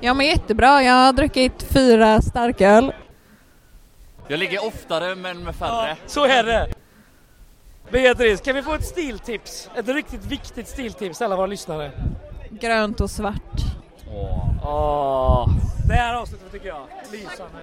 Jag mår jättebra. Jag har druckit fyra starköl. Jag ligger oftare men med färre. Så är det! Beatrice, kan vi få ett stiltips? Ett riktigt viktigt stiltips till alla våra lyssnare. Grönt och svart. Åh. Det här avsnittet tycker jag, lysande.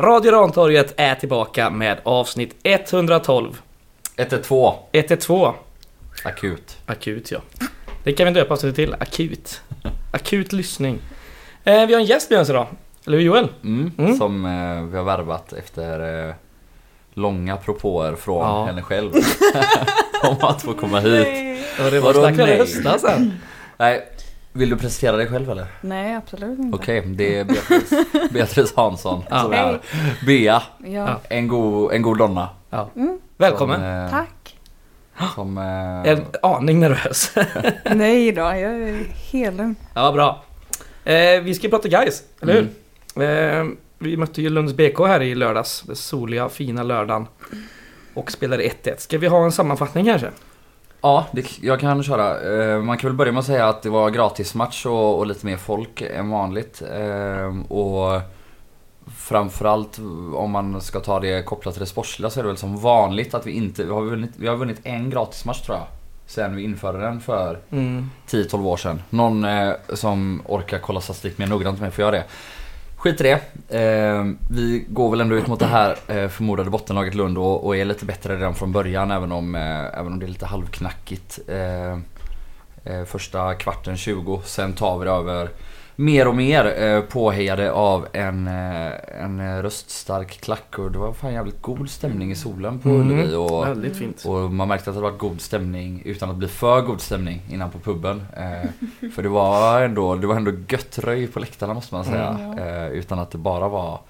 Radio Rantorget är tillbaka med avsnitt 112. 112. 112. Akut. Akut ja. Det kan vi döpa avsnittet till. Akut. Akut lyssning. Eh, vi har en gäst med oss idag. Eller hur Joel? Mm, Mm. Som eh, vi har värvat efter eh, långa propåer från Ja. henne själv. om att få komma hit. Och det var om i nej? höstas sen. Nej, vill du presentera dig själv eller? Nej, absolut inte. Okej, det är Beatrice, Beatrice Hansson Ja. som är här. Bea, Ja. en god, en god donna. Välkommen. Som, eh, Tack. Som, eh, En aning nervös. Nej då, jag är helt lugn. ja, bra. Eh, vi ska prata guys, eller hur? Eh, vi mötte ju Lunds BK här i lördags. Den soliga, fina lördagen. Och spelade 1-1. Ska vi ha en sammanfattning kanske? Ja, det, jag kan köra. Eh, Man kan väl börja med att säga att det var gratismatch och, och lite mer folk än vanligt. Eh, Och framförallt om man ska ta det kopplat till det sportsliga så är det väl som vanligt att vi inte, vi har vunnit, vi har vunnit en gratismatch tror jag. Sen vi införde den för Mm. 10-12 år sedan. Någon eh, som orkar kolla statistik mer noggrant med får göra det. Skit i det. Eh, vi går väl ändå ut mot det här eh, förmodade bottenlaget Lund och, och är lite bättre redan från början även om, eh, även om det är lite halvknackigt. Eh, eh, första kvarten 20, sen tar vi det över mer och mer eh, påhejade av en, eh, en röststark klack och det var fan jävligt god stämning i solen på Mm. Ullevi. Och, Väldigt fint. och man märkte att det var god stämning utan att bli för god stämning innan på puben. Eh, för det var ändå, det var ändå gött röj på läktarna måste man säga. Mm. Eh, utan att det bara var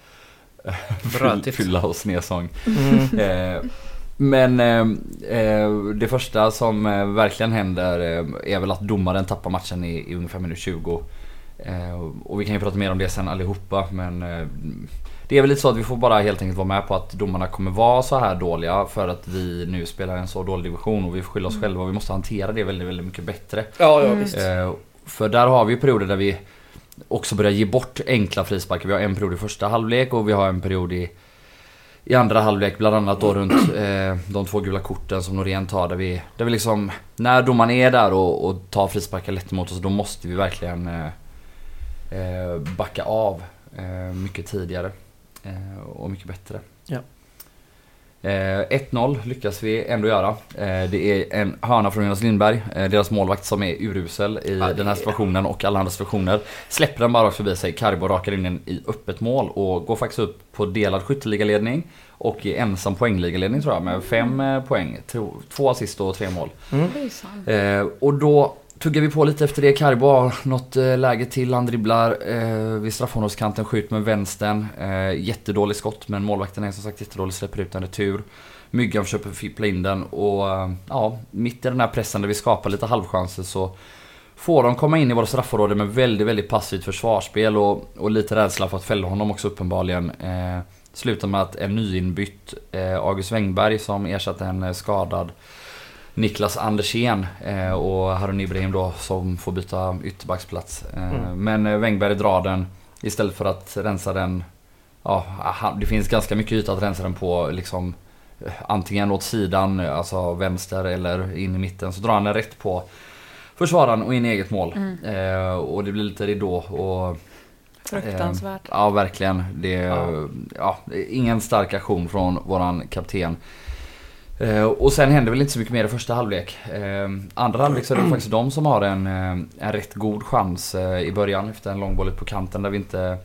Brötigt. fylla och snesång. Mm. Men eh, det första som verkligen händer är väl att domaren tappar matchen i, i ungefär minut 20. Eh, och vi kan ju prata mer om det sen allihopa men eh, det är väl lite så att vi får bara helt enkelt vara med på att domarna kommer vara så här dåliga för att vi nu spelar en så dålig division och vi får skylla oss själva och vi måste hantera det väldigt, väldigt mycket bättre. Ja, ja Mm. visst. Eh, för där har vi perioder där vi också börjar ge bort enkla frisparkar. Vi har en period i första halvlek och vi har en period i, i andra halvlek. Bland annat då runt eh, de två gula korten som Norén tar. Där vi, där vi liksom, när domaren är där och, och tar frisparkar lätt emot oss då måste vi verkligen eh, backa av eh, mycket tidigare. Eh, och mycket bättre. Ja. Eh, 1-0 lyckas vi ändå göra. Eh, det är en hörna från Jonas Lindberg, eh, deras målvakt som är urusel i det den här är- situationen och alla andra situationer. Släpper den bara rakt förbi sig, Karibo rakar in den i öppet mål och går faktiskt upp på delad skytteligaledning och är ensam poängligaledning tror jag med fem eh, poäng. Två- assist och tre mål. Eh, och då tuggar vi på lite efter det. Karibo har något eh, läge till. Han dribblar eh, vid straffområdeskanten, skjuter med vänstern. Eh, jättedålig skott men målvakten är som sagt jättedålig, släpper ut en retur. Myggan försöker fippla in den och eh, ja, mitt i den här pressen där vi skapar lite halvchanser så får de komma in i våra straffområde med väldigt, väldigt passivt försvarsspel och, och lite rädsla för att fälla honom också uppenbarligen. Eh, slutar med att en nyinbytt eh, August Wengberg som ersatte en eh, skadad Niklas Andersén eh, och Harun Ibrahim då som får byta ytterbacksplats. Eh, Mm. Men eh, Wengberg drar den istället för att rensa den. Ja, det finns ganska mycket yta att rensa den på liksom eh, antingen åt sidan, eh, alltså vänster eller in i mitten. Så drar han den rätt på försvararen och in i eget mål. Eh, och det blir lite ridå och Fruktansvärt. Ja, verkligen. Det är, Ja. ja. ingen stark aktion från våran kapten. Eh, och sen händer väl inte så mycket mer i första halvlek. Eh, andra halvlek så är det faktiskt de som har en, eh, en rätt god chans i början efter en långboll på kanten där vi inte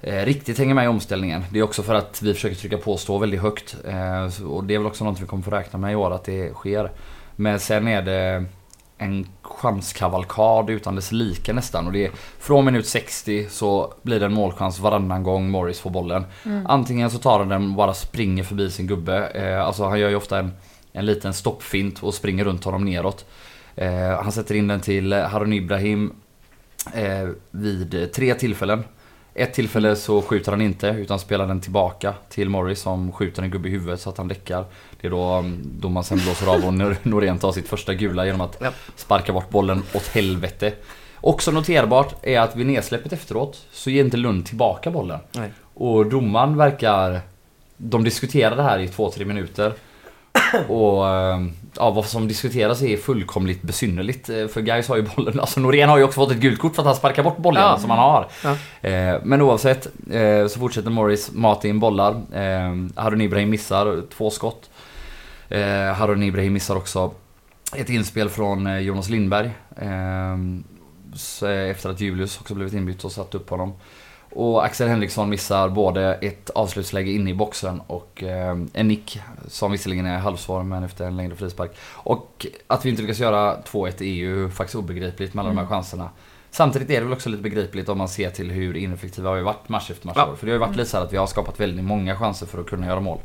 riktigt hänger med i omställningen. Det är också för att vi försöker trycka på och stå väldigt högt. Och det är väl också något vi kommer få räkna med i år att det sker. Men sen är det en chanskavalkad utan dess like nästan. Och det är från minut 60 så blir det en målchans varannan gång Morris får bollen. Mm. Antingen så tar han den och bara springer förbi sin gubbe. Eh, alltså han gör ju ofta en, en liten stoppfint och springer runt honom neråt. Eh, han sätter in den till Harun Ibrahim eh, vid tre tillfällen. Ett tillfälle så skjuter han inte utan spelar den tillbaka till Morris som skjuter en gubbe i huvudet så att han däckar. Det är då mm, domaren sen blåser av och Nor- Norén tar sitt första gula genom att sparka bort bollen åt helvete. Också noterbart är att vid nedsläppet efteråt så ger inte Lund tillbaka bollen. Nej. Och domaren verkar... De diskuterar det här i två, tre minuter. Och eh, ja, vad som diskuteras är fullkomligt besynnerligt. Eh, För Gais har ju bollen, alltså Norén har ju också fått ett gult kort för att han sparkar bort bollen Ja. som han har. Ja. Eh, Men oavsett eh, så fortsätter Morris mata in bollar. Eh, Harun Ibrahim missar två skott. Eh, Harun Ibrahim missar också ett inspel från Jonas Lindberg. Efter att Julius också blivit inbytt och satt upp honom. Och Axel Henriksson missar både ett avslutsläge inne i boxen och eh, en nick som visserligen är halvsvar men efter en längre frispark. Och att vi inte lyckas göra 2-1 är ju faktiskt obegripligt med alla de här chanserna. Samtidigt är det väl också lite begripligt om man ser till hur ineffektiva vi har varit match efter match. Ja. För det har ju varit lite så här att vi har skapat väldigt många chanser för att kunna göra mål.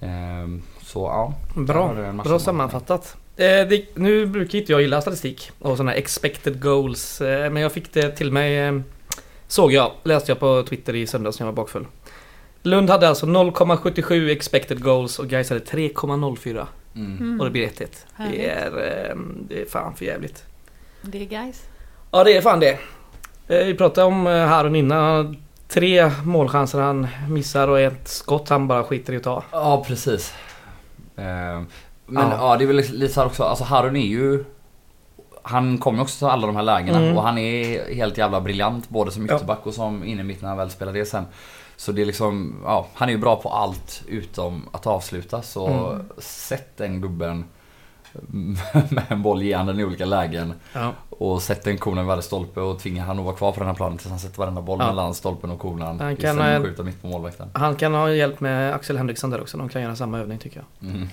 Ehm, så ja. Bra, bra sammanfattat. Eh, det, nu brukar inte jag gilla statistik och sådana här expected goals. Eh, men jag fick det till mig, eh, såg jag, läste jag på Twitter i söndags när jag var bakfull. Lund hade alltså 0,77 expected goals och Gais hade 3,04 Mm. Och det blir 1-1. Det är, eh, det är fan för jävligt. Det är guys. Ja det är fan det. Eh, vi pratade om eh, Harun innan. Tre målchanser han missar och ett skott han bara skiter i att ta. Ja precis. Ehm, Men Ja. ja. det är väl lite så här också, alltså Harun är ju Han kommer också till alla de här lägena Mm. och han är helt jävla briljant både som Ja. ytterback och som inne mitt när han väl spelar det sen. Så det är liksom, ja han är ju bra på allt utom att avsluta så Mm. sätt den gubben med en boll ge den i olika lägen Ja. och sätt den konen i varje stolpe och tvinga han att vara kvar på den här planen tills han sätter varenda boll Ja. mellan stolpen och konan. Han istället kan, för att skjuta mitt på målvakten. Han kan ha hjälp med Axel Henriksson där också. De kan göra samma övning tycker jag. Mm.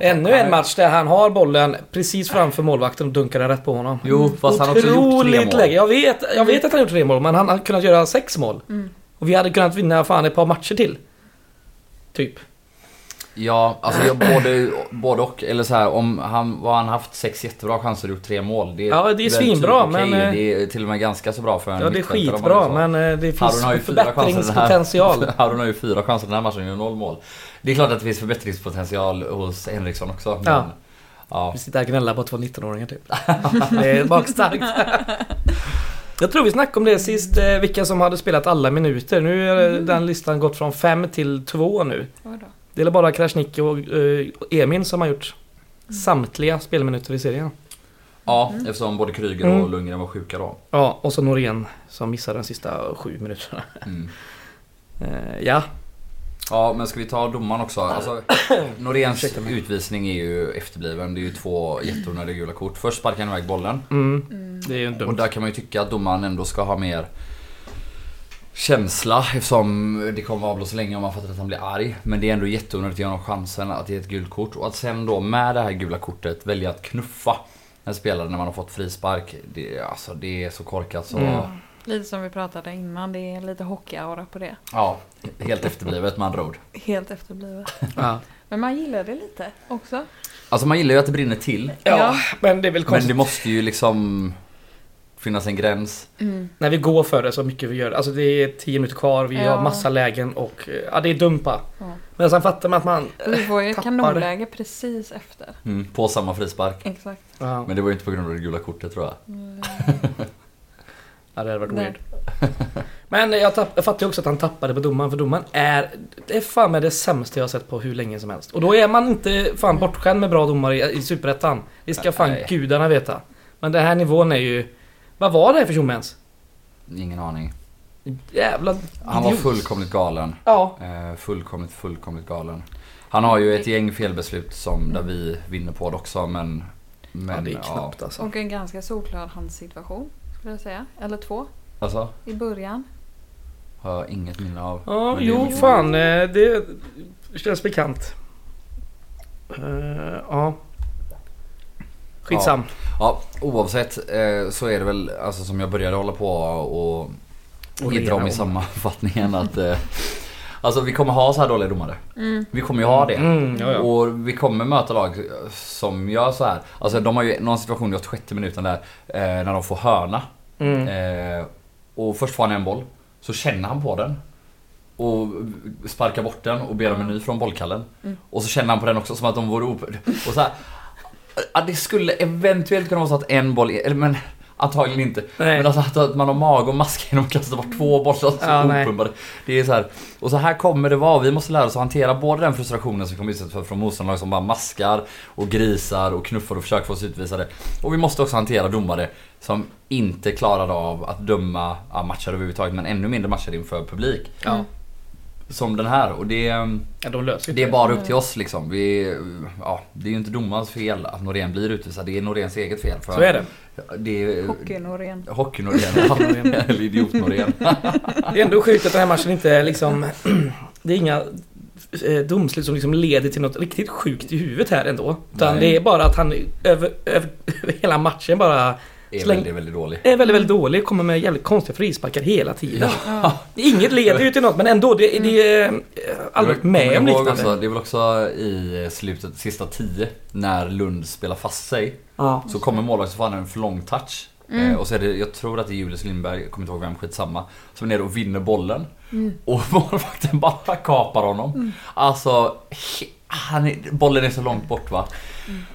Ännu en match där han har bollen precis framför målvakten och dunkar den rätt på honom. Jo, fast han har också gjort tre Otroligt mål. läge. Jag vet, jag vet att han har gjort tre mål, men han hade kunnat göra sex mål. Mm. Och vi hade kunnat vinna fan ett par matcher till. Typ. Ja, alltså jag, både, både och. Eller så här, om han, vad han haft sex jättebra chanser och gjort tre mål. Det, Ja, det är svinbra, typ okej. men, eh, Det är till och med ganska så bra för en Ja, det är skitbra, men eh, det finns har ju fyra chanser den här- förbättringspotential. Harun har ju fyra chanser den här matchen och gör noll mål. Det är klart att det finns förbättringspotential hos Henriksson också. Men, Ja. ja. Vi sitter här och gnäller på två 19-åringar typ. det är magstarkt. Jag tror vi snackade om det sist, eh, vilka som hade spelat alla minuter. Nu är Mm. den listan gått från fem till två nu. Det är bara Krasniqi och eh, Emin som har gjort samtliga spelminuter i serien. ja, eftersom både Kryger Mm. och Lundgren var sjuka då. Ja, och så Norén som missade de sista sju minuterna. Mm. Eh, ja, Ja, men ska vi ta domaren också? Alltså, Noréns utvisning är ju efterbliven. Det är ju två jätteonödiga gula kort. Först sparkar han iväg bollen. mm, Mm. det är ju Och dumt. där kan man ju tycka att domaren ändå ska ha mer känsla eftersom det kommer avblåsa länge om man fattar att han blir arg. Men det är ändå jätteonödigt att ge honom chansen att ge ett gult kort. Och att sen då med det här gula kortet välja att knuffa en spelare när man har fått frispark. Det, alltså, det är så korkat så... Mm. Lite som vi pratade innan, det är lite hockeyaura på det. Ja, helt efterblivet med andra ord. Helt efterblivet. Ja. Men man gillar det lite också. Alltså man gillar ju att det brinner till. ja, Ja. men det är väl Men konstigt. det måste ju liksom finnas en gräns. Mm. När vi går för det så mycket vi gör. Alltså det är 10 minuter kvar, vi Ja. har massa lägen och ja, det är dumpa. Ja. Men sen fattar man att man... Vi får ju ett kanonläge precis efter. Mm, på samma frispark. Exakt. Ja, Men det var ju inte på grund av det gula kortet tror jag. Mm. ja det hade varit Nej. weird. Men jag, tapp, jag fattar ju också att han tappade på domaren, för domaren är... Det är fan med det sämsta jag har sett på hur länge som helst. Och då är man inte fan bortskämd med bra domare i, i Superettan. Det ska fan Nej. gudarna veta. Men den här nivån är ju... Vad var det här för tjomme ens? Ingen aning. Jävla Han var idiot. fullkomligt galen. Ja. Eh, fullkomligt, fullkomligt galen. Han har ju ett gäng felbeslut som där vi vinner på det också men... men ja, det är knappt alltså. Och en ganska solklar handsituation, skulle jag säga. Eller två, Alltså, i början. har jag inget minne av. Ja, Men det- jo fan. eh, Det känns bekant. Eh, ja. Skitsam. Ja, oavsett eh, så är det väl alltså som jag började hålla på och Och idra om i sammanfattningen att, eh, Alltså vi kommer ha så här dåliga domare. Vi kommer ju ha det. Mm, ja, ja. Och vi kommer möta lag som gör så här. Alltså de har ju någon situation i 86 minuten där eh, när de får hörna. Mm. Eh, och först får han en boll. Så känner han på den. Och sparkar bort den och ber om en ny från bollkallen. Och så känner han på den också som att de vore op... Och så här, ja, det skulle eventuellt kunna vara så att en boll, eller men antagligen inte. Nej. Men alltså att, att man har mag och maska genom att kasta bort två bollar så Ja, nej. opumpade. Det är så här. Och så här kommer det vara. Vi måste lära oss att hantera både den frustrationen som kommer utsättas för från motståndarlag som bara maskar och grisar och knuffar och försöker få oss utvisade. Och vi måste också hantera domare som inte klarade av att döma ja, matcher överhuvudtaget men ännu mindre matcher inför publik. Ja. Som den här och det, ja, de löser det är bara upp till oss liksom. Vi, ja, det är ju inte domarens fel att Norén blir utvisad. Det är Noréns eget fel. För Så är det. det Hockey-Norén. Hockey-Norén, eller idiot-Norén. Det är ändå sjukt att den här matchen inte är liksom... Det är inga eh, domslut som liksom leder till något riktigt sjukt i huvudet här ändå. Utan Nej. det är bara att han över, över hela matchen bara Är Släng- väldigt, väldigt dålig. är väldigt, väldigt dålig. Kommer med jävligt konstiga frisparkar hela tiden. Ja. Inget leder ju till något men ändå, det, det är eh, aldrig med om liknande. också, Det är väl också i slutet, sista tio, när Lund spelar fast sig. Ja. Så kommer målvakten han en för lång touch. Eh, och så är det, jag tror att det är Julius Lindberg, jag kommer inte ihåg vem, skitsamma. Som är nere och vinner bollen. Och målvakten bara kapar honom. Alltså, he- han är, bollen är så långt bort va.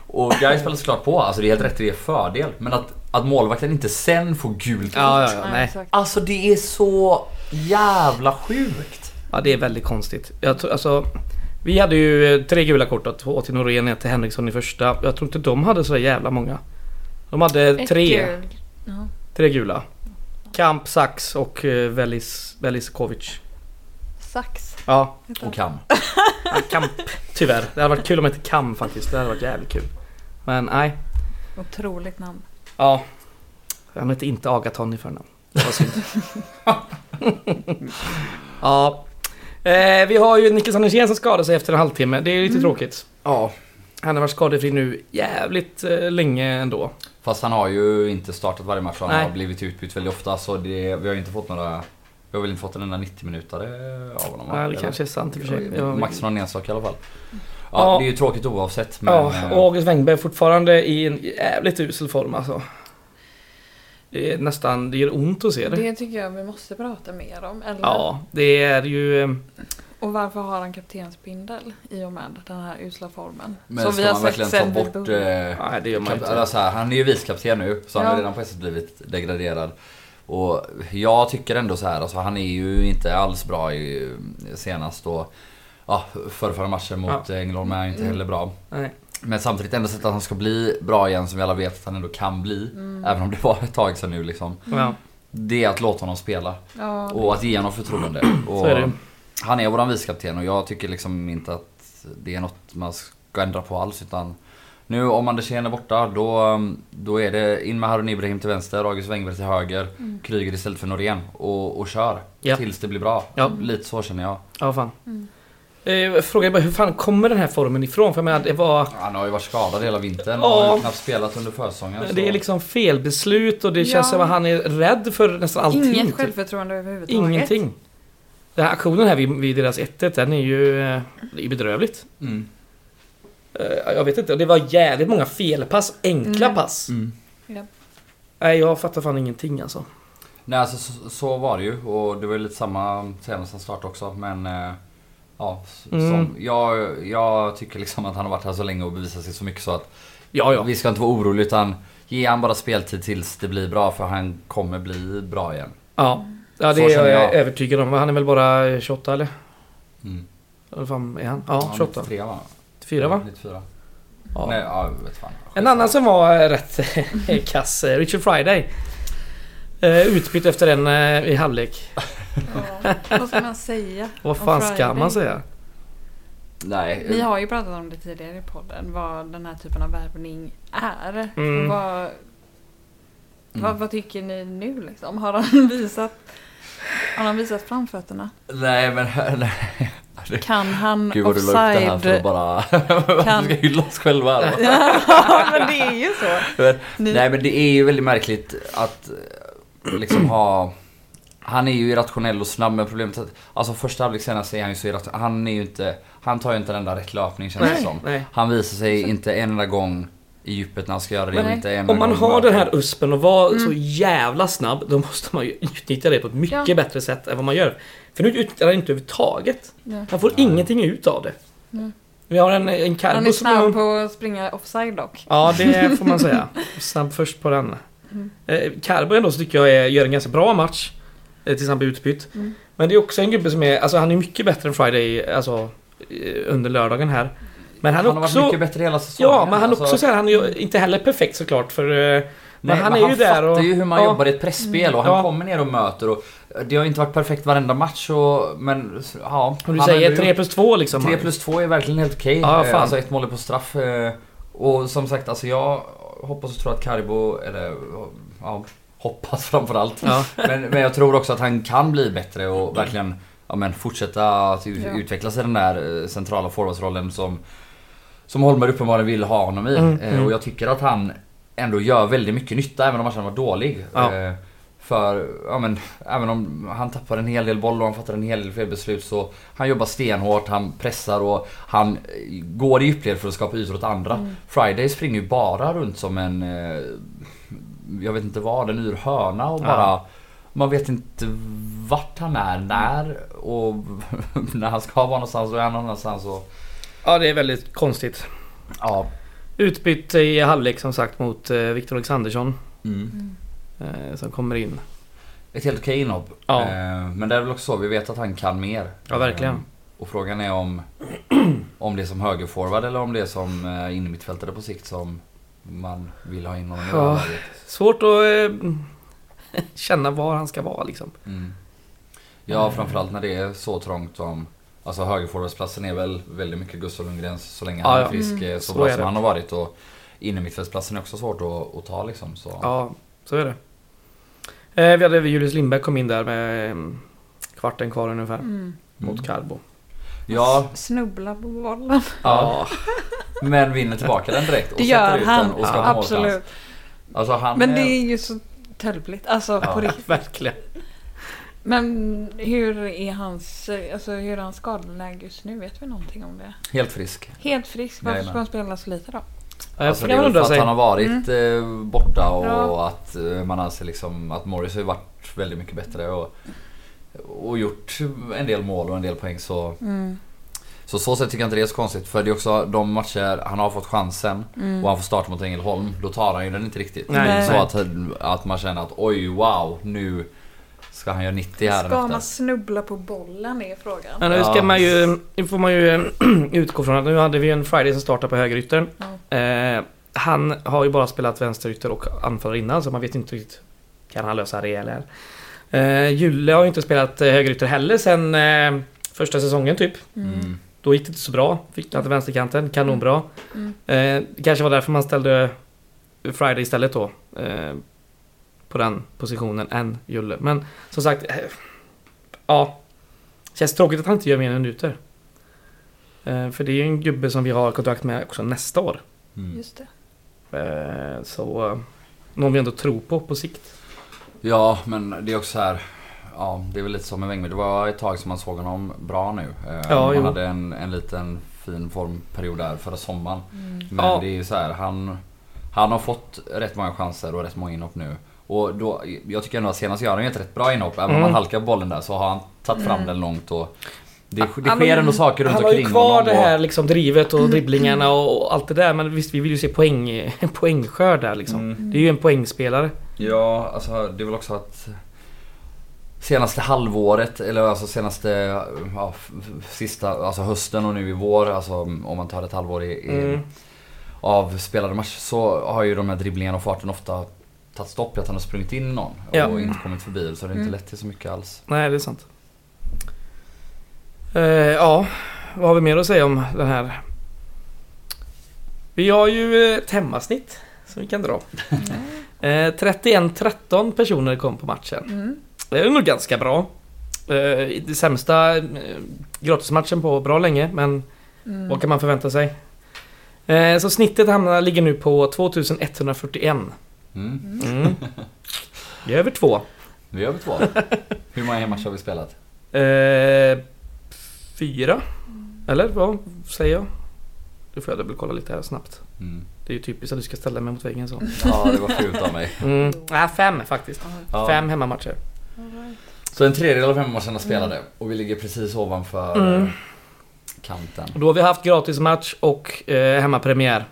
Och Gais spelar såklart på, alltså det är helt rätt, det är fördel. Men att, att målvakten inte sen får gult kort. Ja, ja, ja, nej. Alltså det är så jävla sjukt. Ja, det är väldigt konstigt. Jag tror, alltså, vi hade ju eh, tre gula kort, två till Norén, ett till Henriksson i första. Jag tror inte de hade så jävla många. De hade Ett tre, gul. Ja. tre gula. Kamp, Sax och uh, Velis. Sax. Ja, Och. Kam. ja, Kamp. Tyvärr. Det hade varit kul om det hette Kam faktiskt. Det hade varit jävligt kul. Men nej. Otroligt namn. Ja. Han hette inte Agaton i förnamn. Det var synd. ja. Eh, vi har ju Niklas Andersén som skadade sig efter en halvtimme. Det är lite tråkigt. Ja. Han har varit skadefri nu jävligt eh, länge ändå. Fast han har ju inte startat varje match och han Nej. har blivit utbytt väldigt ofta så det, vi har ju inte fått några Vi har väl inte fått en enda 90 minuter av honom? Ja, det Eller? kanske är sant i och för sig. Max någon enstaka i alla fall. Ja, Ja. det är ju tråkigt oavsett men... Ja, eh, och August Wengberg fortfarande i en jävligt usel form alltså. Det är nästan, det gör ont att se det. Det tycker jag vi måste prata mer om. Eller? Ja, det är ju... eh, Och varför har han kaptensbindel i och med den här usla formen? men Som ska vi har man sett verkligen ta bort... Eh, Nej, det gör man kap- inte. alltså, här, han är ju vicekapten nu så han har redan på ett sätt blivit degraderad. Och jag tycker ändå så här, alltså han är ju inte alls bra i, senast och Ja, förra, förra matchen mot Ängelholm är inte Mm. heller bra. Nej. Men samtidigt ändå sett att han ska bli bra igen som vi alla vet att han ändå kan bli. Mm. Även om det var ett tag sedan nu liksom. Ja, Det är att låta honom spela. Ja, Och att ge honom förtroende. Och är. Han är våran vicekapten och jag tycker liksom inte att det är något man ska ändra på alls utan nu om Andersén är borta då, då är det in med Harun Ibrahim till vänster, August Wengberg till höger, Mm. Kryger istället för Norén och, och kör. Ja. Tills det blir bra. Ja. Lite så känner jag. Ja, fan. Mm. Eh, frågan är bara hur fan kommer den här formen ifrån? För jag menar, det var... Han har ju varit skadad hela vintern Ja. och har ju knappt spelat under försäsongen. så- Det är liksom felbeslut och det Ja. känns som att han är rädd för nästan allting. Inget självförtroende överhuvudtaget. Ingenting. Den här aktionen här vid, vid deras 1-1, den är ju eh, det är bedrövligt. Mm. Eh, Jag vet inte, det var jävligt många felpass, enkla Mm. pass. Mm. Nej, jag fattar fan ingenting alltså. Nej alltså så, så var det ju och det var ju lite samma senaste start också men eh, Ja, Mm. som, jag, jag tycker liksom att han har varit här så länge och bevisat sig så mycket så att Ja, ja. Vi ska inte vara oroliga utan Ge han bara speltid tills det blir bra för han kommer bli bra igen. Ja, ja det Så är jag jag. övertygad om. Han är väl bara 28 eller? Mm. Eller fan är han? Ja, 28. 93 va? 94 va? 94. Ja. Nej, ja, vet fan. En annan som var eh, rätt kass, eh, Richard Friday. Eh, Utbytt efter en i halvlek. Ja. Vad ska man säga? Vad fan ska man säga? Nej. Vi har ju pratat om det tidigare i podden, vad den här typen av värvning är. Mm. Vad, Mm. vad, vad tycker ni nu liksom? Har han visat, har han visat framfötterna? Nej men nej. Kan han Gud vad du la upp det här för offside? att bara... Kan- Vi ska hylla oss själva här, ja, men det är ju så. Men- Ni, Nej men det är ju väldigt märkligt att eh, liksom ha Han är ju irrationell och snabb men problemet är att Alltså första halvlek senast är han ju så irrationell. Han är ju inte Han tar ju inte en enda rätt löpning känns det Nej, som. nej. Han visar sig inte en enda gång i djupet när han ska göra det. Nej. Inte en enda Om man gång har möter. den här USPen och vara så jävla snabb, då måste man ju utnyttja det på ett mycket Ja. bättre sätt än vad man gör. För nu utnyttjar han inte överhuvudtaget. Ja. Han får ingenting ut av det. Nej. Vi har en, en Han är Carbo som... snabb på att springa offside dock. Ja, det får man säga. Snabb först på den. Mm. Eh, Carbo ändå så tycker jag är, gör en ganska bra match. Eh, tills han blir utbytt. Mm. Men det är också en gubbe som är, alltså han är mycket bättre än Friday, alltså eh, under lördagen här. Men han, Han har också... varit mycket bättre hela säsongen. Ja, men han Alltså, också så här, han är ju inte heller perfekt såklart för... eh, Nej, men han men är han ju där fattar och... ju hur man ja. jobbar i ett pressspel och han Ja. kommer ner och möter och Det har inte varit perfekt varenda match och, men ja. Om du han säger har 3 plus 2 liksom. 3 plus 2 är verkligen helt okej. Ja, Eh, fan. alltså ett mål är på straff. Och som sagt, alltså jag hoppas och tror att Karibo, eller ja, hoppas framförallt. Ja. Men, men jag tror också att han kan bli bättre och verkligen ja, men fortsätta att Ja. utvecklas i den där eh, centrala forwardsrollen som Som Holmer uppenbarligen vill ha honom i. Mm, mm. Och jag tycker att han ändå gör väldigt mycket nytta även om matchen var dålig. Ja. Eh, För, ja men, även om han tappar en hel del boll och han fattar en hel del felbeslut så Han jobbar stenhårt, han pressar och han går i djupled för att skapa ytor åt andra. Mm. Friday springer ju bara runt som en, eh, jag vet inte vad, en yr höna och Ja. bara Man vet inte vart han är, när och när han ska vara någonstans och är han någonstans och ja, det är väldigt konstigt. ja. Utbytt i halvlek som sagt mot eh, Viktor Alexandersson. Mm. Eh, som kommer in. Ett helt okej inhopp. Ja. Eh, men det är väl också så, vi vet att han kan mer. Ja, verkligen. Och frågan är om Om det är som högerforward eller om det är som innermittfältare på sikt som man vill ha in honom Ja. Svårt att eh, känna var han ska vara liksom. Mm. Ja, framförallt när det är så trångt som Alltså högerforwardsplatsen är väl väldigt mycket Gustav Lundgrens så länge han Ja, är ja. frisk, Mm. eh, så, Så bra är som det. han har varit. Och innermittfältsplatsen är också svårt att, att ta liksom. Så. Ja, så är det. Eh, vi hade Julius Lindberg kom in där med eh, kvarten kvar ungefär. Mm. Mot Carbo. Ja, Snubbla på bollen. ja, men vinner tillbaka den direkt och Det sätter gör ut han. den och skapar Ja. Absolut. Alltså han Men det är- är ju så tölpligt. Alltså Ja. på riktigt. Verkligen. Men hur är hans, alltså hur är hans skadeläge just nu? Vet vi någonting om det? helt frisk. Helt frisk. Varför Jajamän. ska han spela så lite då? Alltså jag det är väl för att han har varit eh, borta och Ja. att eh, man anser liksom att Morris har varit väldigt mycket bättre och, och gjort en del mål och en del poäng så Mm. Så så sätt tycker jag inte det är så konstigt för det är också de matcher han har fått chansen Mm. och han får starta mot Ängelholm då tar han ju den inte riktigt. Nej. Så att, att man känner att oj wow nu ska han göra 90 här Ska man snubbla på bollen är frågan. Men nu ska man ju, nu får man ju utgå från att nu hade vi en Friday som startar på högeryttern. Ja. Eh, han har ju bara spelat vänsterytter och anfallare innan så man vet inte riktigt Kan han lösa det eller? Eh, Julle har ju inte spelat eh, högerytter heller sen eh, första säsongen typ. Mm. Då gick det inte så bra. Fick han till vänsterkanten, kanonbra. Mm. Eh, det kanske var därför man ställde Friday istället då. Eh, på den positionen än Julle. Men som sagt, eh, ja. Känns tråkigt att han inte gör mer minuter. Eh, för det är ju en gubbe som vi har kontrakt med också nästa år. Mm. Just det. Eh, så någon vi ändå tror på på sikt. Ja men det är också så här. Ja det är väl lite som med Wengberg. Det var ett tag som man såg honom bra nu. Eh, Ja, han jo. hade en, en liten fin formperiod där förra sommaren. Mm. Men Ja. det är ju så här, han, han har fått rätt många chanser och rätt många inhopp nu. Och då, jag tycker ändå att senast gör han ju ett rätt bra inhopp. Även om Mm. han halkar bollen där så har han tagit fram Mm. den långt och det, det Han sker ändå saker runt Han har ju omkring kvar honom. det här liksom drivet och dribblingarna och, och allt det där. Men visst, vi vill ju se poäng, poängskörd där liksom. Mm. Det är ju en poängspelare. Ja, alltså det är väl också att Senaste halvåret, eller alltså senaste, ja, sista, alltså hösten och nu i vår, alltså om man tar ett halvår i, i Mm. av spelade match så har ju de här dribblingarna och farten ofta tagit stopp i att han har sprungit in någon Ja. och inte kommit förbi så det har inte Mm. lett till så mycket alls. Nej, det är sant. Eh, ja, vad har vi mer att säga om den här? Vi har ju eh, ett hemmasnitt som vi kan dra. Eh, 31-13 personer kom på matchen. Mm. Det är nog ganska bra. Eh, det sämsta eh, gratismatchen på bra länge, men Mm. vad kan man förvänta sig? Eh, så snittet hamnar, ligger nu på 2141. Mm. Mm. Det är över två. Nu gör vi två. Hur många hemmamatcher har vi spelat? Eh, fyra? Eller vad säger jag? Nu får jag dubbelkolla lite här snabbt. Mm. Det är ju typiskt att du ska ställa mig mot väggen så. Ja, det var fult av mig. Mm. Äh, fem faktiskt. Ja. Fem hemmamatcher. Så en tredjedel av hemmamatcherna spelade och vi ligger precis ovanför Mm. eh, kanten. Och då har vi haft gratismatch och eh, hemmapremiär.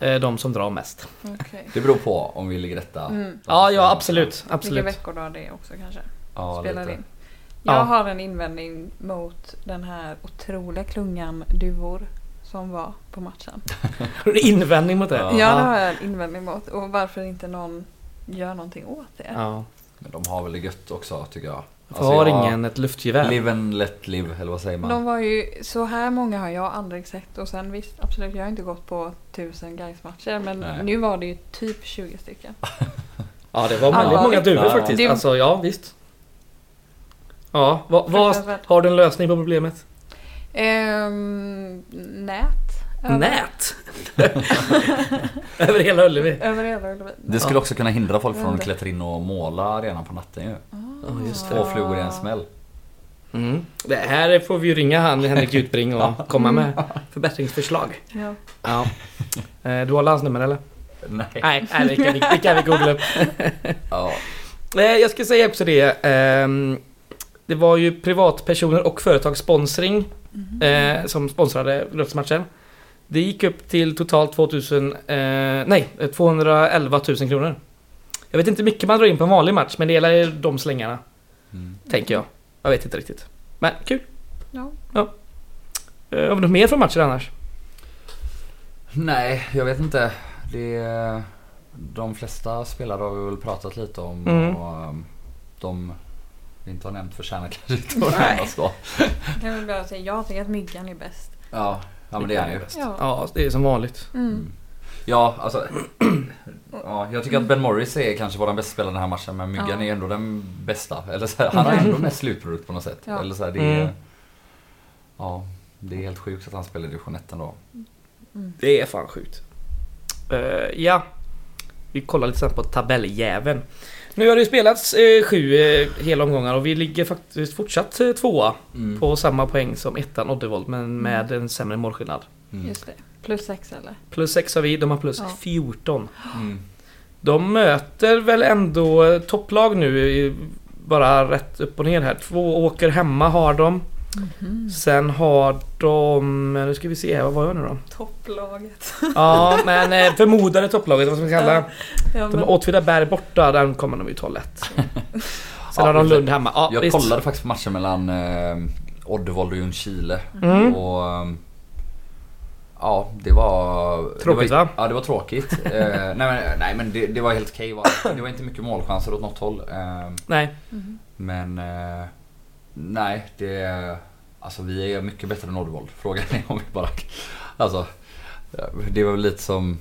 Eh, de som drar mest. Okej. Det beror på om vi ligger rätta. Mm. Ja, ja absolut. Vilka absolut. veckor då det också kanske? Ja, Spelar lite. in. Jag Ja. har en invändning mot den här otroliga klungan duvor som var på matchen. Har du invändning mot det? Ja. Ja, det har jag en invändning mot. Och varför inte någon gör någonting åt det. Ja. Men de har väl det gött också tycker jag. Varför har jag- ingen ett luftgevär? Live and let live, eller vad säger man? De var ju, så här många har jag aldrig sett och sen visst absolut jag har inte gått på tusen Gais-matcher men Nej. nu var det ju typ 20 stycken. Ja, det var väldigt många duvor Ja. faktiskt. Det- Alltså, ja visst. Ja, vad, vad, har du en lösning på problemet? Ehm, nät. Över- Nät! Över hela Ullevi. Över hela Ullevi. Det skulle Ja. också kunna hindra folk från att klättra in och måla arenan på natten ju. Ja, just det. Två flugor i en smäll. Mm. Det här får vi ju ringa han Henrik Utbring och komma med förbättringsförslag. Ja. Ja. Eh, Du har landsnummer eller? Nej. Nej, nej det, kan vi, det kan vi googla upp. Ja. Eh, Jag ska säga också det. ehm, Det var ju privatpersoner och företagssponsring Mhm. eh, som sponsrade luftsmatchen. Det gick upp till totalt 2000, eh, nej, 211 000 kronor. Jag vet inte hur mycket man drar in på en vanlig match, men det gäller de slängarna, Mm. tänker jag. Jag vet inte riktigt. Men kul. Ja. Eh, Har vi något mer från matchen annars? Nej, jag vet inte. Det, de flesta spelare har vi väl pratat lite om Mm. och um, de inte har nämnt förtjänar kanske inte att nämnas då. Jag kan väl bara säga, jag tycker att Myggan är bäst. Ja, ja men det är han ju. Ja. Ja, det är som vanligt. Mm. Ja, alltså. Ja, jag tycker att Ben Morris är kanske vår bästa spelare den här matchen men Myggan Ja. är ändå den bästa. Eller så här, han har ändå mest slutprodukt på något sätt. Ja. Eller så här, det är, Mm. Ja, det är helt sjukt att han spelar i division 1 ändå. Mm. Det är fan sjukt. Eh, ja. Vi kollar lite snabbt på tabelljäveln. Nu har det ju spelats eh, sju eh, hela omgångar och vi ligger faktiskt fortsatt eh, tvåa Mm. på samma poäng som ettan Oddevold men med en sämre målskillnad. Mm. Just det. Plus sex eller? Plus 6 har vi, de har plus Ja. 14. Mm. De möter väl ändå eh, topplag nu, bara rätt upp och ner här. Två åker hemma har de. Mhm. Sen har de, nu ska vi se här, vad var jag nu då? Topplaget. Ja, men eh, förmodade topplaget, vad ska man kalla Ja, De men, har Åtvidaberg borta, den kommer de ju ta lätt. Sen Ja, har de. Lund hemma. Ja, Jag visst. kollade faktiskt på matchen mellan eh, Oddevold och Ljungskile. Mm. Och ehm, Ja, det var... Tråkigt, det var, va? Ja, det var tråkigt. eh, nej men, nej, men det, det var helt okej. va? Det var inte mycket målchanser åt något håll. Eh, Nej, Mhm. men eh, nej, det... Alltså vi är mycket bättre än Oddevold. Frågan är om vi bara... Alltså, det var väl lite som...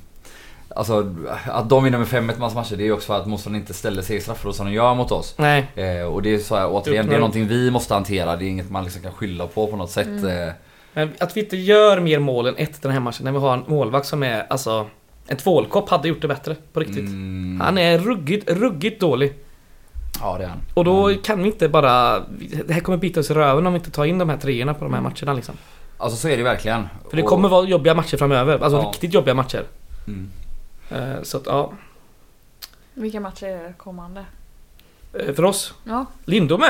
Alltså att de vinner med 5-1 massa matcher det är ju också för att motståndaren inte ställer sig i straffområdet som de gör mot oss. nej. Eh, och det är så här, återigen, det är någonting vi måste hantera. Det är inget man liksom kan skylla på på något sätt. Mm. Eh, Men att vi inte gör mer mål än ett den här matchen när vi har en målvakt som är alltså... En tvålkopp hade gjort det bättre, på riktigt. mm, Han är ruggigt, ruggigt dålig. Ja det är han. Och då Mm. kan vi inte bara... Det här kommer bita oss i röven om vi inte tar in de här treorna på de här Mm. matcherna liksom. Alltså så är det verkligen. För det Och- kommer vara jobbiga matcher framöver. Alltså Ja. riktigt jobbiga matcher. Mm. Eh, Så att ja. Vilka matcher är det kommande? Eh, För oss. Ja, Lindome!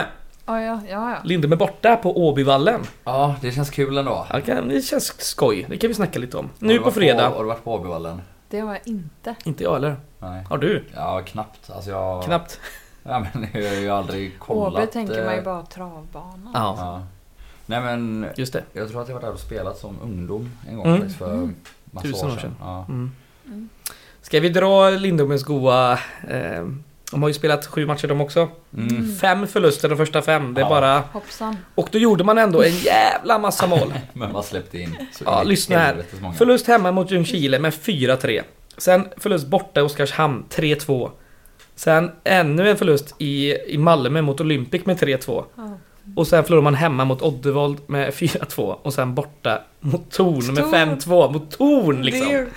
ja, ja. ja, ja. Lindome borta på Åbyvallen. Ja, det känns kul ändå. Ja, det känns skoj. Det kan vi snacka lite om. Nu på fredag. Har du varit på Åbyvallen? Det har jag inte. Inte jag eller? Nej. Har du? Ja, knappt. Alltså jag... Knappt. Ja, men jag har ju aldrig kollat. Åby tänker man ju eh, bara travbana. Ja, Ja. Nej men, just det. jag tror att jag varit där och spelat som ungdom en gång Mm. för Mm. massa Tusen år år sedan. sedan. Ja. Mm. Mm. Ska vi dra Lindomens goa... Eh, de har ju spelat sju matcher de också. Mm. Fem förluster de första fem. Det är Ja. bara... Hoppsan. Och då gjorde man ändå en jävla massa mål. Men man släppte in så Ja, lyssna här. Förlust hemma mot Ljungskile med 4-3. Sen förlust borta i Oskarshamn 3-2. Sen ännu en förlust i, i Malmö mot Olympic med 3-2. Ja. Och sen förlorar man hemma mot Oddevold med 4-2. Och sen borta mot Torn med Torn. 5-2. Mot Torn liksom. Är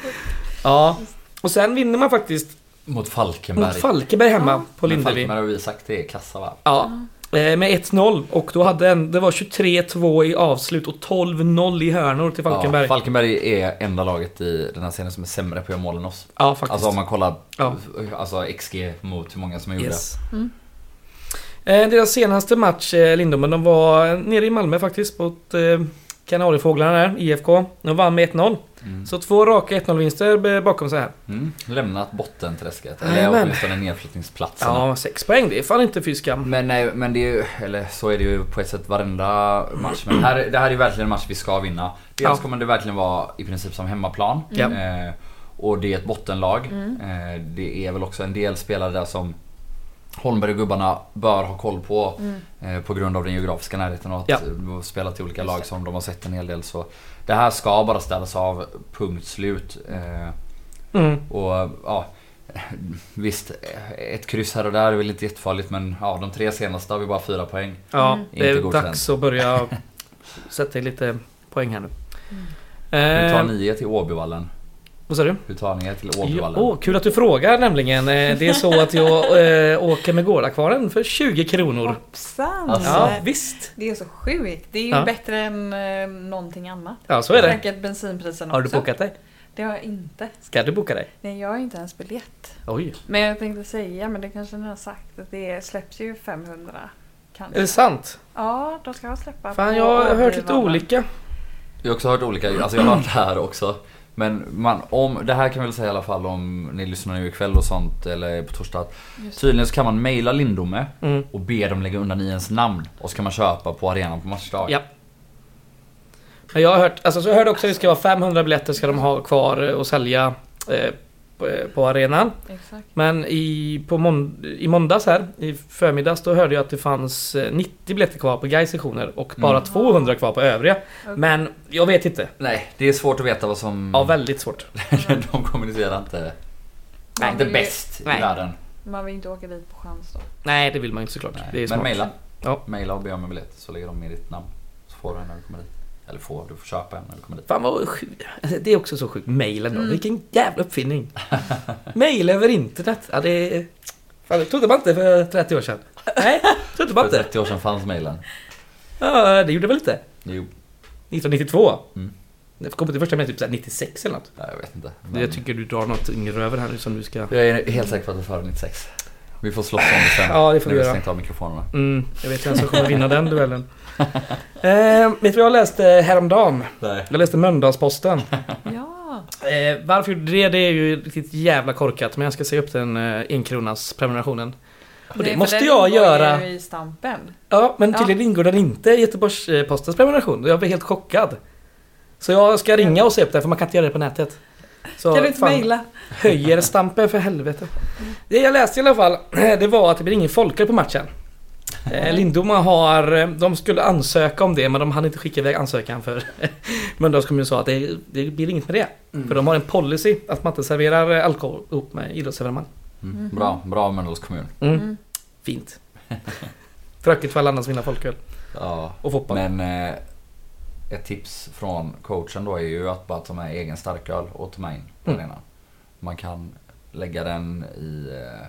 Ja. Och sen vinner man faktiskt Mot Falkenberg. Mot Falkenberg hemma Ja. på Men Lindevi. Falkenberg har vi sagt det är kassa va? Ja. Eh, Med 1-0 och då hade en, det var 23-2 i avslut och 12-0 i hörnor till Falkenberg. Ja, Falkenberg är enda laget i den här serien som är sämre på att göra mål än oss. Ja, faktiskt. Alltså om man kollar Ja. alltså XG mot hur många som är gjorda. Yes. Mm. Eh, deras senaste match, eh, Lindomen, de var nere i Malmö faktiskt mot eh, Kanariefåglarna där, IFK. De vann med 1-0. Mm. Så två raka 1-0-vinster bakom sig här. Mm. Lämnat bottenträsket. Eller åtminstone nedflyttningsplatserna. Ja, sex poäng. Det är fan inte fy skam. Men, nej, men det är ju, eller så är det ju på ett sätt varenda match. Men här, det här är ju verkligen en match vi ska vinna. Dels Ja. kommer det verkligen vara i princip som hemmaplan. Ja. Eh, och det är ett bottenlag. Mm. Eh, det är väl också en del spelare där som Holmberg och gubbarna bör ha koll på. Mm. Eh, på grund av den geografiska närheten och att Ja. eh, spela till olika lag som de har sett en hel del. Så det här ska bara ställas av, punkt slut. Eh, Mm. och ja, visst, ett kryss här och där är väl inte jättefarligt men ja, de tre senaste har vi bara fyra poäng. Ja, Mm. det är Inte godkänt. dags att börja sätta in lite poäng här nu. Hur tar Eh, ni er till Åbyvallen? Vad sa du? Hur tar ni er till Ja, Åbyvallen? åh, kul att du frågar nämligen. Eh, Det är så att jag eh, åker med Gårdakvarnen för 20 kronor. Hoppsan! Alltså. Ja, visst. Det är så sjukt. Det är ju Ja. bättre än eh, någonting annat. Ja, så är det. Säkert bensinpriserna Har du också. bokat dig? Det har jag inte. Ska du boka dig? Nej, jag har inte ens biljett. Oj. Men jag tänkte säga, men det kanske ni har sagt, att det släpps ju 500 kanske. Är det sant? Ja, de ska släppa Fan, jag har hört lite olika. Jag har också hört olika, alltså jag har det här också. Men man, om, det här kan vi väl säga i alla fall om ni lyssnar nu ikväll och sånt eller på torsdag. att. Tydligen så kan man mejla Lindome Mm. och be dem lägga undan i ens namn. Och så kan man köpa på arenan på matchdag. Ja. Men jag har hört, alltså så jag hörde också att det ska vara 500 biljetter ska de ha kvar eh, och sälja eh, på, på arenan. Exakt. Men i, på månd i måndags här, i förmiddags, då hörde jag att det fanns eh, 90 biljetter kvar på Gais sektioner och bara Mm. 200 kvar på övriga. Okej. Men jag vet inte. Nej, det är svårt att veta vad som... Ja, väldigt svårt. de kommunicerar inte, Man inte bäst Nej. i världen. Man vill inte åka dit på chans då. Nej, det vill man inte såklart. Nej. Det är Men mejla. Ja. Mejla och be om en biljett så lägger de med ditt namn. Så får du en när du kommer dit. Eller får, du får köpa en när du kommer dit. Fan vad sjukt. Alltså, det är också så sjukt. Mailen då. Mm. Vilken jävla uppfinning. Mail över internet. Ja, det är... Fan, det trodde man inte för 30 år sedan. Nej, trodde man För inte. 30 år sedan fanns mejlen. Ja, det gjorde väl inte? Jo, 1992. Mm. Det kom till första med typ så här 96 eller något. nej, jag vet inte. Men Jag tycker du drar något yngre över här nu som du ska... jag är helt säker på att det är före 96. Vi får slåss om det sen. Ja, det får vi när vi göra. av mikrofonerna. Mm, jag vet vem som kommer vinna den duellen. Eh, vet du vad jag läste häromdagen? Nej. Jag läste Mölndalsposten. Ja. Eh, varför gjorde det? Det är ju riktigt jävla korkat. Men jag ska säga upp den eh, enkronas prenumerationen. Och det Nej, måste den jag göra. ju i stampen. Ja, men Ja. tydligen ingår den inte i Göteborgs-Postens prenumeration. Jag blev helt chockad. Så jag ska ringa och se upp den för man kan inte göra det på nätet. Så kan du inte mejla? höjer stampen för helvete. Det jag läste i alla fall, det var att det blir ingen folköl på matchen. Eh, Lindoma har, eh, de skulle ansöka om det men de hann inte skicka iväg ansökan för Mölndals kommun sa att det, det blir inget med det. För de har en policy att man inte serverar eh, alkohol ihop med idrottsevenemang. Mm. Mhm. Bra, bra Mölndals kommun. Mm. Mm. Fint. Tråkigt för alla andra som vill ha folköl Ja, och fotboll. men eh, ett tips från coachen då är ju att bara ta med egen starköl och ta med in på Mm. Man kan lägga den i, eh,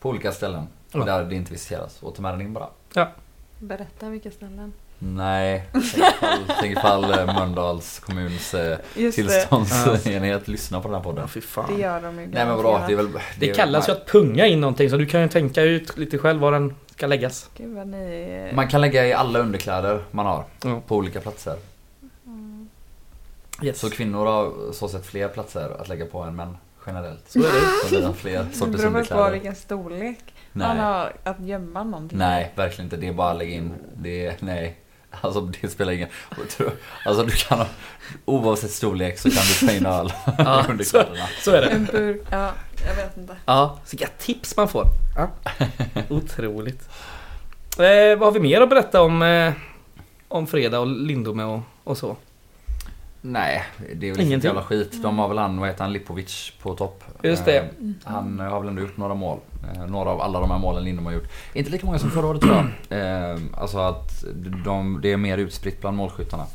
på olika ställen Ja. där det inte visiteras och ta med den in bara. Berätta vilka ställen. Nej, tänk ifall, ifall eh, Mölndals kommuns eh, Just det. tillståndsenhet lyssnar på den här Ja, podden. fy Det gör de ju Nej men bra, det är väl... Det är- kallas ju att punga in någonting så du kan ju tänka ut lite själv var den ska läggas. Gud vad ni... Man kan lägga i alla underkläder man har Ja. på olika platser. Yes. Så kvinnor har så sett fler platser att lägga på än män generellt. Så är det. Så Det beror väl på vilken storlek man Nej. har att gömma någonting. nej, verkligen inte. Det är bara att lägga in. Det är, nej. Alltså det spelar ingen... Alltså du kan ha, oavsett storlek så kan du ta in öl Ja, under så, så är det. En burk, ja, jag vet inte. Ja, så vilka tips man får. Ja. Otroligt. Eh, vad har vi mer att berätta om, eh, om fredag och Lindome och, och så? Nej, det är väl Ingenting. jävla skit. De har väl han, vad heter han, Lipovic på topp. Just det. Eh, Han har väl ändå gjort några mål. Eh, Några av alla de här målen Lindom har gjort. Inte lika många som förra året tror jag. Eh, Alltså att de, det är mer utspritt bland målskyttarna.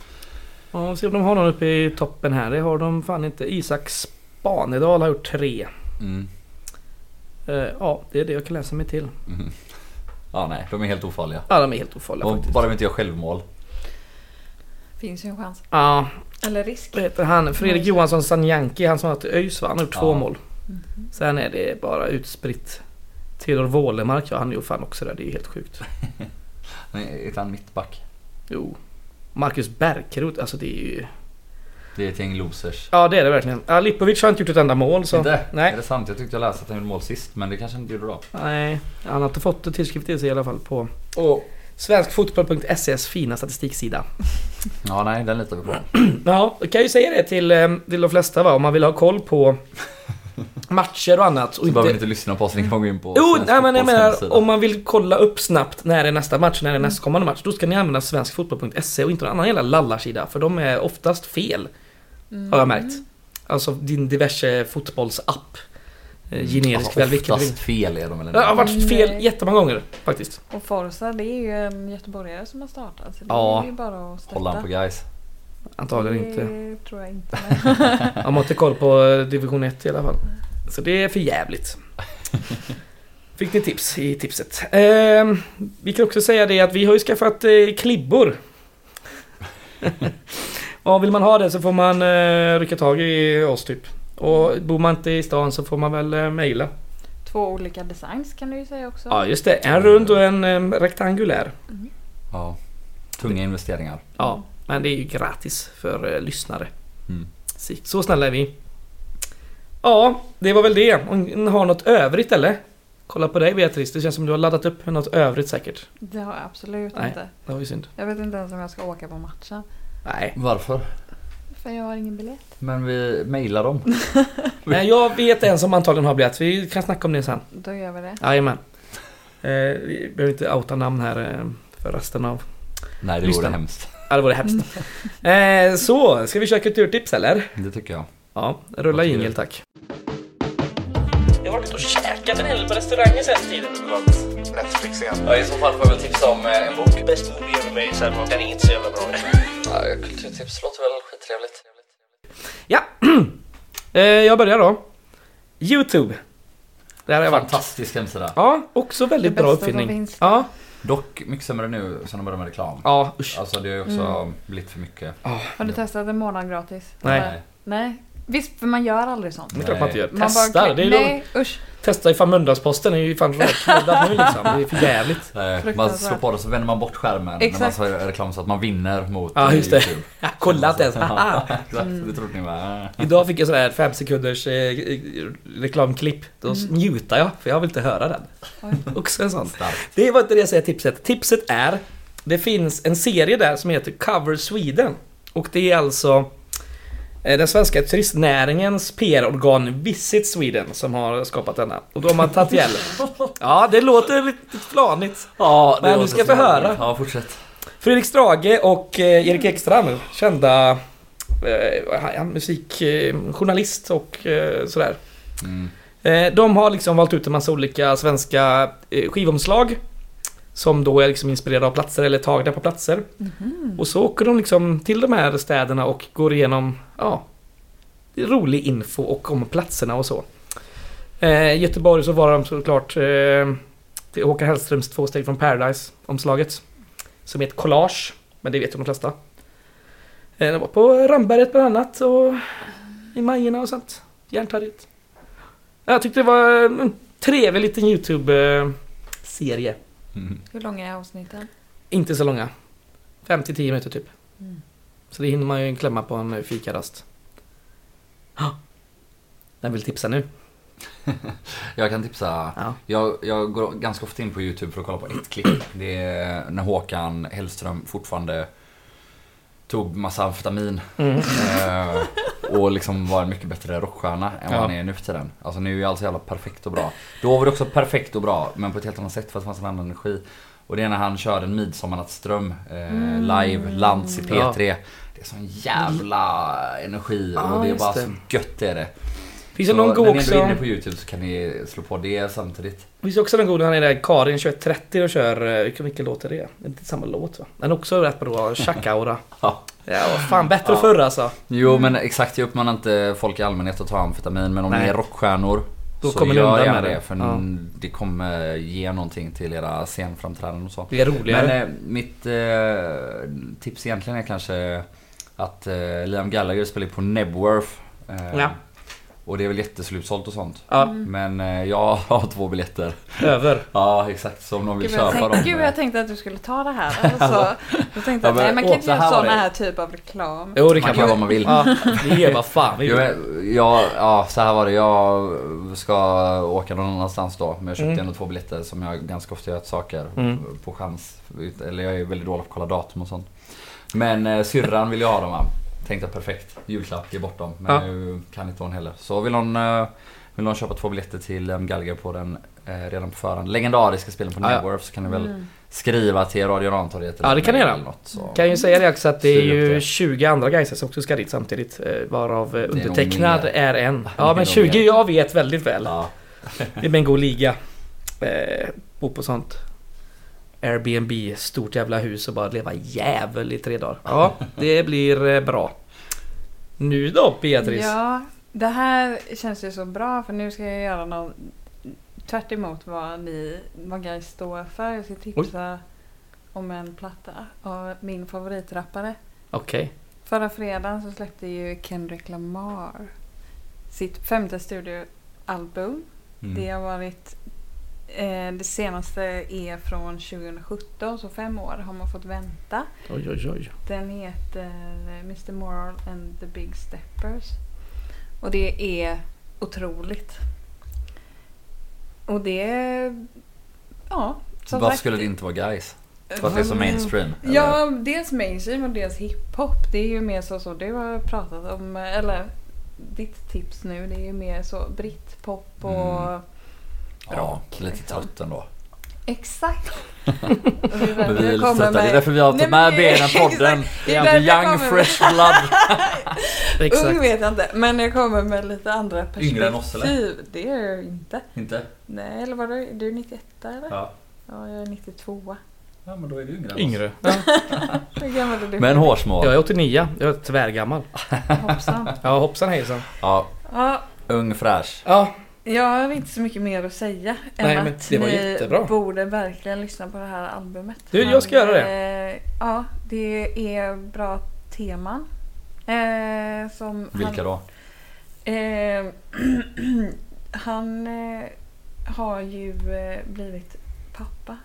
Ja, vi ser om de har någon uppe i toppen här. Det har de fan inte. Isak Spanedal har gjort tre. Mm. Eh, ja, det är det jag kan läsa mig till. Mhm. Ja nej, de är helt ofarliga. Ja, de är helt ofarliga Och faktiskt. bara vi inte gör självmål. Finns ju en chans. Ja, Eller risk. vad heter han? Fredrik Johansson Sanjanki, han som har till ÖIS va? Han har gjort två Ja. mål. Sen är det bara utspritt. Theodor Wålemark, ja han är ju fan också där. Det är helt sjukt. Är han mittback? Jo. Marcus Bärkroth, alltså det är ju... Det är ett gäng losers. Ja det är det verkligen. Ja, Lipovic har inte gjort ett enda mål så... Inte? Är Nej. det sant? Jag tyckte jag läste att han gjorde mål sist, men det kanske inte gjorde då. Nej, han har inte fått det tillskrivet till sig i alla fall på... Och svenskfotboll.ses fina statistiksida. Ja, nej, den litar vi på. Ja, jag kan ju säga det till, eh, till de flesta va, om man vill ha koll på matcher och annat. Och Så behöver ni inte... inte lyssna på oss, ni kan gå in på Jo, nej, men jag menar om man vill kolla upp snabbt när är nästa match, när är nästkommande match. Då ska ni använda svenskfotboll.se och inte någon annan jävla lallarsida. För de är oftast fel, har jag märkt. Alltså din diverse fotbollsapp. Eh, Generisk Alltså, väl vilken oftast fel är de eller? Det har varit fel Nej. jättemånga gånger faktiskt. Och Forza det är ju en göteborgare som har startat. Så det Ja. är ju bara att stötta. Han på guys? Antagligen det inte. tror jag inte. Man har inte koll på eh, division 1 i alla fall. Så det är för jävligt. Fick ni tips i tipset. Eh, vi kan också säga det att vi har ju skaffat eh, klibbor. och vill man ha det så får man eh, rycka tag i oss typ. Och bor man inte i stan så får man väl eh, mejla. Två olika designs kan du ju säga också. Ja just det, en rund och en eh, rektangulär. Ja. Tunga investeringar. Ja, men det är ju gratis för eh, lyssnare. Mm. Så, så snälla är vi. Ja, det var väl det. Om ni har något övrigt eller? Kolla på dig Beatrice, det känns som du har laddat upp med något övrigt säkert. Det har jag absolut Nej. inte. Det var ju synd. Jag vet inte ens om jag ska åka på matchen. Nej. Varför? För jag har ingen biljett. Men vi mejlar dem. Men jag vet en som antagligen har biljett, vi kan snacka om det sen. Då gör vi det. Jajamän. Eh, vi behöver inte outa namn här eh, för resten av... Nej, det vore hemskt. Ja, det vore hemskt. Eh, så, ska vi köra kulturtips eller? Det tycker jag. Ja, rulla Vad jingel tack. Jag har varit och käkat en hel del på restauranger sen tiden. Netflix igen. Ja, I så fall får jag väl tipsa om eh, en bok. Best movie ever made, så den är inte så jävla bra. Ja, kulturtips låter väl skittrevligt. Ja, eh, jag börjar då. Youtube. Där har jag varit. Fantastisk hemsida. Ja, också väldigt Det bra uppfinning. Ja, Dock mycket sämre nu sen de började med reklam. ja usch. Alltså det har ju också blivit för mycket. Har du testat en månad gratis? Nej. Eller? Nej. Visst, för man gör aldrig sånt. Det är klart man inte gör. Man bara Testar. klick- Det är ju Nej, usch. Testa ifall Mölndalsposten är ju fan räknad nu liksom. Det är för jävligt. Nej, man slår på det så vänder man bort skärmen Exakt. när man ser reklam så att man vinner mot Ja, eh, just det. YouTube. Jag har kollat ens. Ja, exakt, det trodde ni va? Idag fick jag sådär 5 sekunders eh, reklamklipp. Då njuter jag, för jag vill inte höra den. Också en sån. Starkt. Det var inte det jag säger tipset. Tipset är Det finns en serie där som heter Cover Sweden. Och det är alltså den svenska turistnäringens PR-organ Visit Sweden som har skapat denna. Och de har tagit hjälp. Ja, det låter lite flanigt. Ja, Men du ska få höra. Ja, fortsätt. Fredrik Strage och eh, Erik Ekstrand, kända eh, musikjournalist och eh, sådär. Mm. Eh, de har liksom valt ut en massa olika svenska eh, skivomslag. Som då är liksom inspirerade av platser eller tagna på platser. Och så åker de liksom till de här städerna och går igenom, ja, rolig info och om platserna och så. Eh, Göteborg så var de såklart eh, till Håkan Hellströms Två steg från Paradise-omslaget. Som är ett collage, men det vet ju de flesta. Eh, de var på Ramberget bland annat och i Majorna och sånt. Järntorget. Jag tyckte det var en trevlig liten YouTube-serie. Mm. Hur långa är avsnitten? Inte så långa. 5-10 minuter typ. Mm. Så det hinner man ju klämma på en fikarast. Ja. Den vill tipsa nu. Jag kan tipsa. Ja. Jag, jag går ganska ofta in på YouTube för att kolla på ett klipp. Det är när Håkan Hellström fortfarande tog massa amfetamin. Mm. Eh, och liksom var en mycket bättre rockstjärna än vad Ja. han är nu för tiden. Alltså nu är ju allt så jävla perfekt och bra. Då var det också perfekt och bra men på ett helt annat sätt för att det fanns en annan energi. Och det är när han körde en Midsommarnattsdröm eh, live, Lantz i P3. Det är sån jävla energi Ja, och det är bara det. så gött är det. Finns det Så någon när god ni ändå också? är inne på YouTube så kan ni slå på det samtidigt. Finns det också någon god när han är där Karin 2130 och kör, eh, vilken, vilken låt är det? Det är inte samma låt va? Den är också rätt bra, Tjack-aura. Ja. Ja, fan bättre Ja. förr alltså. Jo men exakt, jag uppmanar inte folk i allmänhet att ta amfetamin men om ni Nej. är rockstjärnor Då så kommer ni undan med det. det. För Ja. det kommer ge någonting till era scenframträdanden och så. Det är roligare. Men eh, mitt eh, tips egentligen är kanske att eh, Liam Gallagher spelar på Nebworth. Eh, Ja. Och det är väl jätteslutsålt och sånt. ja, Men eh, jag har två biljetter. över. Ja exakt, så om någon vill Gud, jag köpa tänkte, dem. gud jag tänkte att du skulle ta det här. Alltså, jag tänkte Ja, att men- nej, man kan åh, inte så göra det. här typ av reklam. Jo, det Man kan kan göra vad man. man vill. Ja, vi gör vad fan vill. men, ja, ja, så här var det. Jag ska åka någon annanstans då. Men jag köpte Mm. ändå två biljetter som jag ganska ofta gör saker Mm. på chans. Eller jag är väldigt dålig på att kolla datum och sånt. Men eh, syrran vill jag ha dem va. Tänkte perfekt, julklapp, ge bort dem. Men Ja. nu kan inte hon heller. Så vill hon, eh, vill hon köpa två biljetter till um, Gallagher på den eh, redan på förhand legendariska spelen på Ja, ja. Networth så kan ni väl Mm. skriva till Radio Rantorget Ja, det kan ni göra. något, så. Kan ju säga det också att det är ju det. 20 andra Gaisers som också ska dit samtidigt. eh, Varav eh, undertecknad mer. är en. Ja är men nog 20 mer. jag vet väldigt väl. Ja. Det är en god liga. Eh, bo på sånt. Airbnb, stort jävla hus och bara leva jävel i tre dagar. Ja, det blir eh, bra. Nu då Beatrice? Ja, det här känns ju så bra för nu ska jag göra något tvärt emot vad ni, vad Guys står för. Jag ska tipsa om en platta av min favoritrappare. Okej. Förra fredagen så släppte ju Kendrick Lamar sitt femte studioalbum. Mm. Det har varit det senaste är från 2017 så fem år har man fått vänta. Oj oj oj. Den heter Mr Moral and the Big Steppers. Och det är otroligt. Och det... Ja, som Vad sagt- skulle det inte vara guys? För att det är så mainstream? eller? Ja, dels mainstream och dels hiphop. Det är ju mer så som du har pratat om. Eller ditt tips nu. Det är ju mer så britpop och... Mm. Ja, lite liksom. trött ändå. Exakt! Är Men vi är jag lite kommer trötta. Det är därför vi har tagit med det är- benen-podden. Det är young fresh blood. Exakt. Ung vet jag inte, men jag kommer med lite andra perspektiv. Yngre än oss, eller? Det är jag inte. Inte? Nej, eller var du, du är 91 eller? Ja. Ja. jag är 92. Ja men då är du yngre än oss. Yngre. Ja. Hur gammal är du? Men hårsmål. Jag är 89. Jag är tvärgammal. Hoppsan. Ja hoppsan hejsan. Ja, Ja, ung fräsch. Ja, jag har inte så mycket mer att säga. Nej, än men att det var ni jättebra. borde verkligen lyssna på det här albumet. Du, jag ska göra det. eh, Ja, det är bra teman. Eh, som Vilka han, då? Eh, han eh, har ju eh, blivit pappa.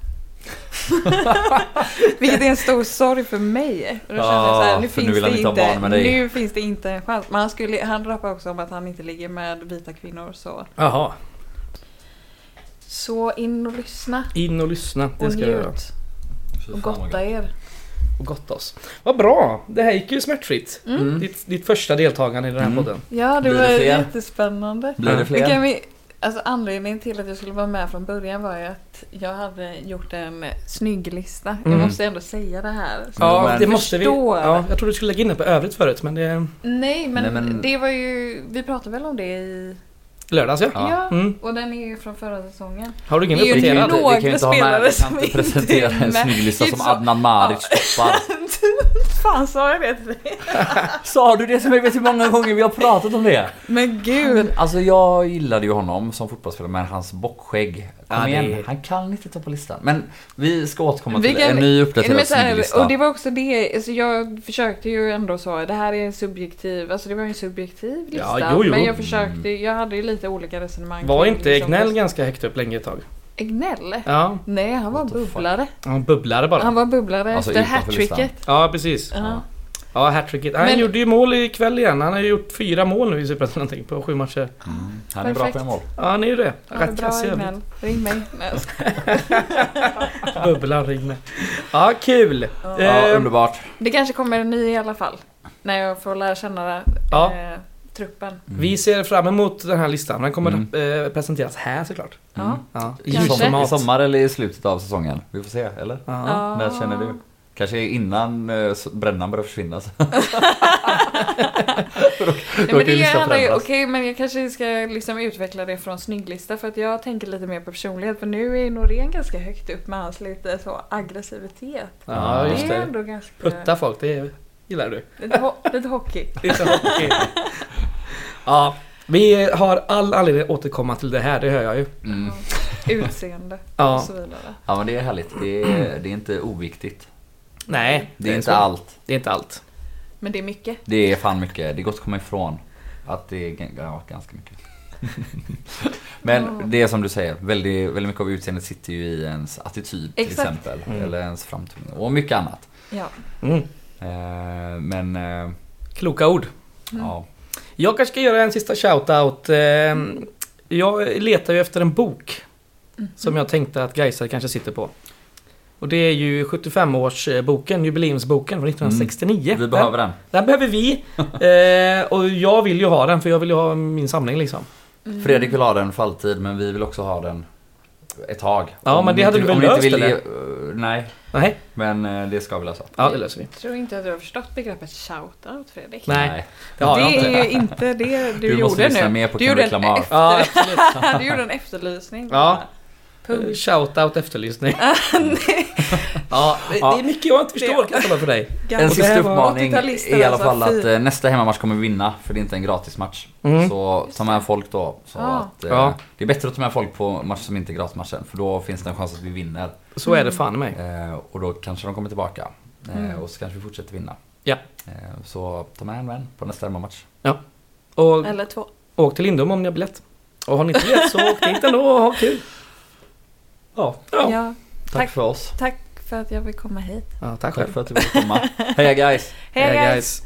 Vilket är en stor sorg för mig. Och då känner jag så här, Ja, nu för finns det inte ha inte, barn med dig. nu finns det inte en chans. Men han, skulle, han rappar också om att han inte ligger med vita kvinnor. Så, jaha. så in och lyssna In och lyssna. Det och ska jag göra. njut. Och gotta er. Och gotta oss. Vad bra! Det här gick ju smärtfritt. Mm. Ditt, ditt första deltagande i den här Mm. podden. Ja, det Blir var det fler? jättespännande. Blir det fler? Det kan vi, alltså anledningen till att jag skulle vara med från början var ju att jag hade gjort en snygg lista. Jag Mm. måste ändå säga det här. Så Ja, det måste vi. Ja, jag trodde du skulle lägga in det på övrigt förut men det... Nej, men, Nej, men- det var ju... Vi pratade väl om det i... Lördags ja. Ja. Mm. och den är ju från förra säsongen. Har du ingen Det är ju Vi kan ju uppdaterad? inte, några ha med, spelare vi kan som inte presentera är en Det är som Adnan Maric toppar. Fan sa jag det till dig? Sa du det som jag vet hur många gånger vi har pratat om det? Men gud. Alltså jag gillade ju honom som fotbollsspelare men hans bockskägg. Kom Ja, det- igen, han kan inte ta på listan. Men vi ska återkomma Vi till en ny uppdaterad snygglista. och det var också det, alltså jag försökte ju ändå så, det här är en subjektiv, alltså det var ju en subjektiv lista. Ja, jo, jo. Men jag försökte, jag hade ju lite olika resonemang. Var inte liksom- Egnell ganska högt upp länge ett tag? Egnell? Ja. Nej, han var bubblare. Han bubblade bara. Han var bubblare Alltså, efter hattricket. Ja precis. Ja. Ja hattricket. Han Men- gjorde ju mål ikväll igen. Han har ju gjort fyra mål nu i Superettan någonting på sju matcher. Mm. Han är bra Perfekt. på en mål. Ja han är ju det. Ja, det Rätt bra kass. Ring mig. Bubblan ring med. Ja kul! Ja, Eh, underbart. det kanske kommer en ny i alla fall. När jag får lära känna Ja. eh, truppen. Vi ser fram emot den här listan. Den kommer Mm. eh, presenteras här såklart. Ja. Ja, i sommar, I sommar eller i slutet av säsongen? Vi får se, eller? Ja. När känner du? Kanske innan eh, brännan börjar försvinna. Nej, Då men det handlar ju, okej men jag kanske ska liksom utveckla det från snygglista för att jag tänker lite mer på personlighet för nu är Norén ganska högt upp med hans lite så aggressivitet. Ja just det är det. ändå ganska... Putta folk, det gillar du. Lite, ho- lite hockey. Lite hockey. Ja, Vi har all anledning att återkomma till det här, det hör jag ju. Mm. Utseende Ja. och så vidare. Ja men det är härligt. Det är, det är inte oviktigt. Nej, Det är inte så. allt. Det är inte allt. Men det är mycket. Det är fan mycket. Det går att komma ifrån att det är ja, ganska mycket. Men Ja. det är som du säger, väldigt, väldigt mycket av utseendet sitter ju i ens attityd till Exakt. exempel. Mm. Eller ens framtoning och mycket annat. Ja. Mm. Eh, men eh, Kloka ord. Mm. ja, Jag kanske ska göra en sista shoutout. Eh, Jag letar ju efter en bok Mm. som jag tänkte att Gaisar kanske sitter på. Och det är ju 75-årsboken, jubileumsboken från 1969. vi behöver den. Den, behöver vi. Eh, och jag vill ju ha den för jag vill ju ha min samling liksom. Mm. Fredrik vill ha den för alltid men vi vill också ha den ett tag. Ja, Om men det hade du väl löst, vill eller? ge- eh, nej, Nej, men eh, det ska vi lösa. ja det löser vi. Jag tror inte att du har förstått begreppet shoutout Fredrik. Nej. Det har det jag inte. är ju inte det du, Du gjorde måste lyssna nu. mer på du, gjorde en efter... Ja, du gjorde en efterlysning. Ja. Punkt. Shoutout efterlysning. ja, det, det är mycket jag inte förstår kan jag tala för dig. En sista uppmaning 80-talister är i alla alltså, fall att eh, nästa hemmamatch kommer vi vinna för det är inte en gratismatch. Mm. Så ta med folk då. Så Ja. att, eh, Ja. Det är bättre att ta med folk på matcher som inte är gratismatchen för då finns det en chans att vi vinner. Så är det fan mig. Eh, och då kanske de kommer tillbaka. Eh, Mm. Och så kanske vi fortsätter vinna. Ja. Eh, så ta med en vän på nästa hemmamatch. Och Eller två. åk till Lindom om ni har biljett. Och har ni inte biljett så åk dit ändå och ha kul. Ja, ja. Ja. Tack, Tack. för oss. Tack för att jag fick komma hit. ja tack Tack för att du ville komma. Heja guys! Hej guys!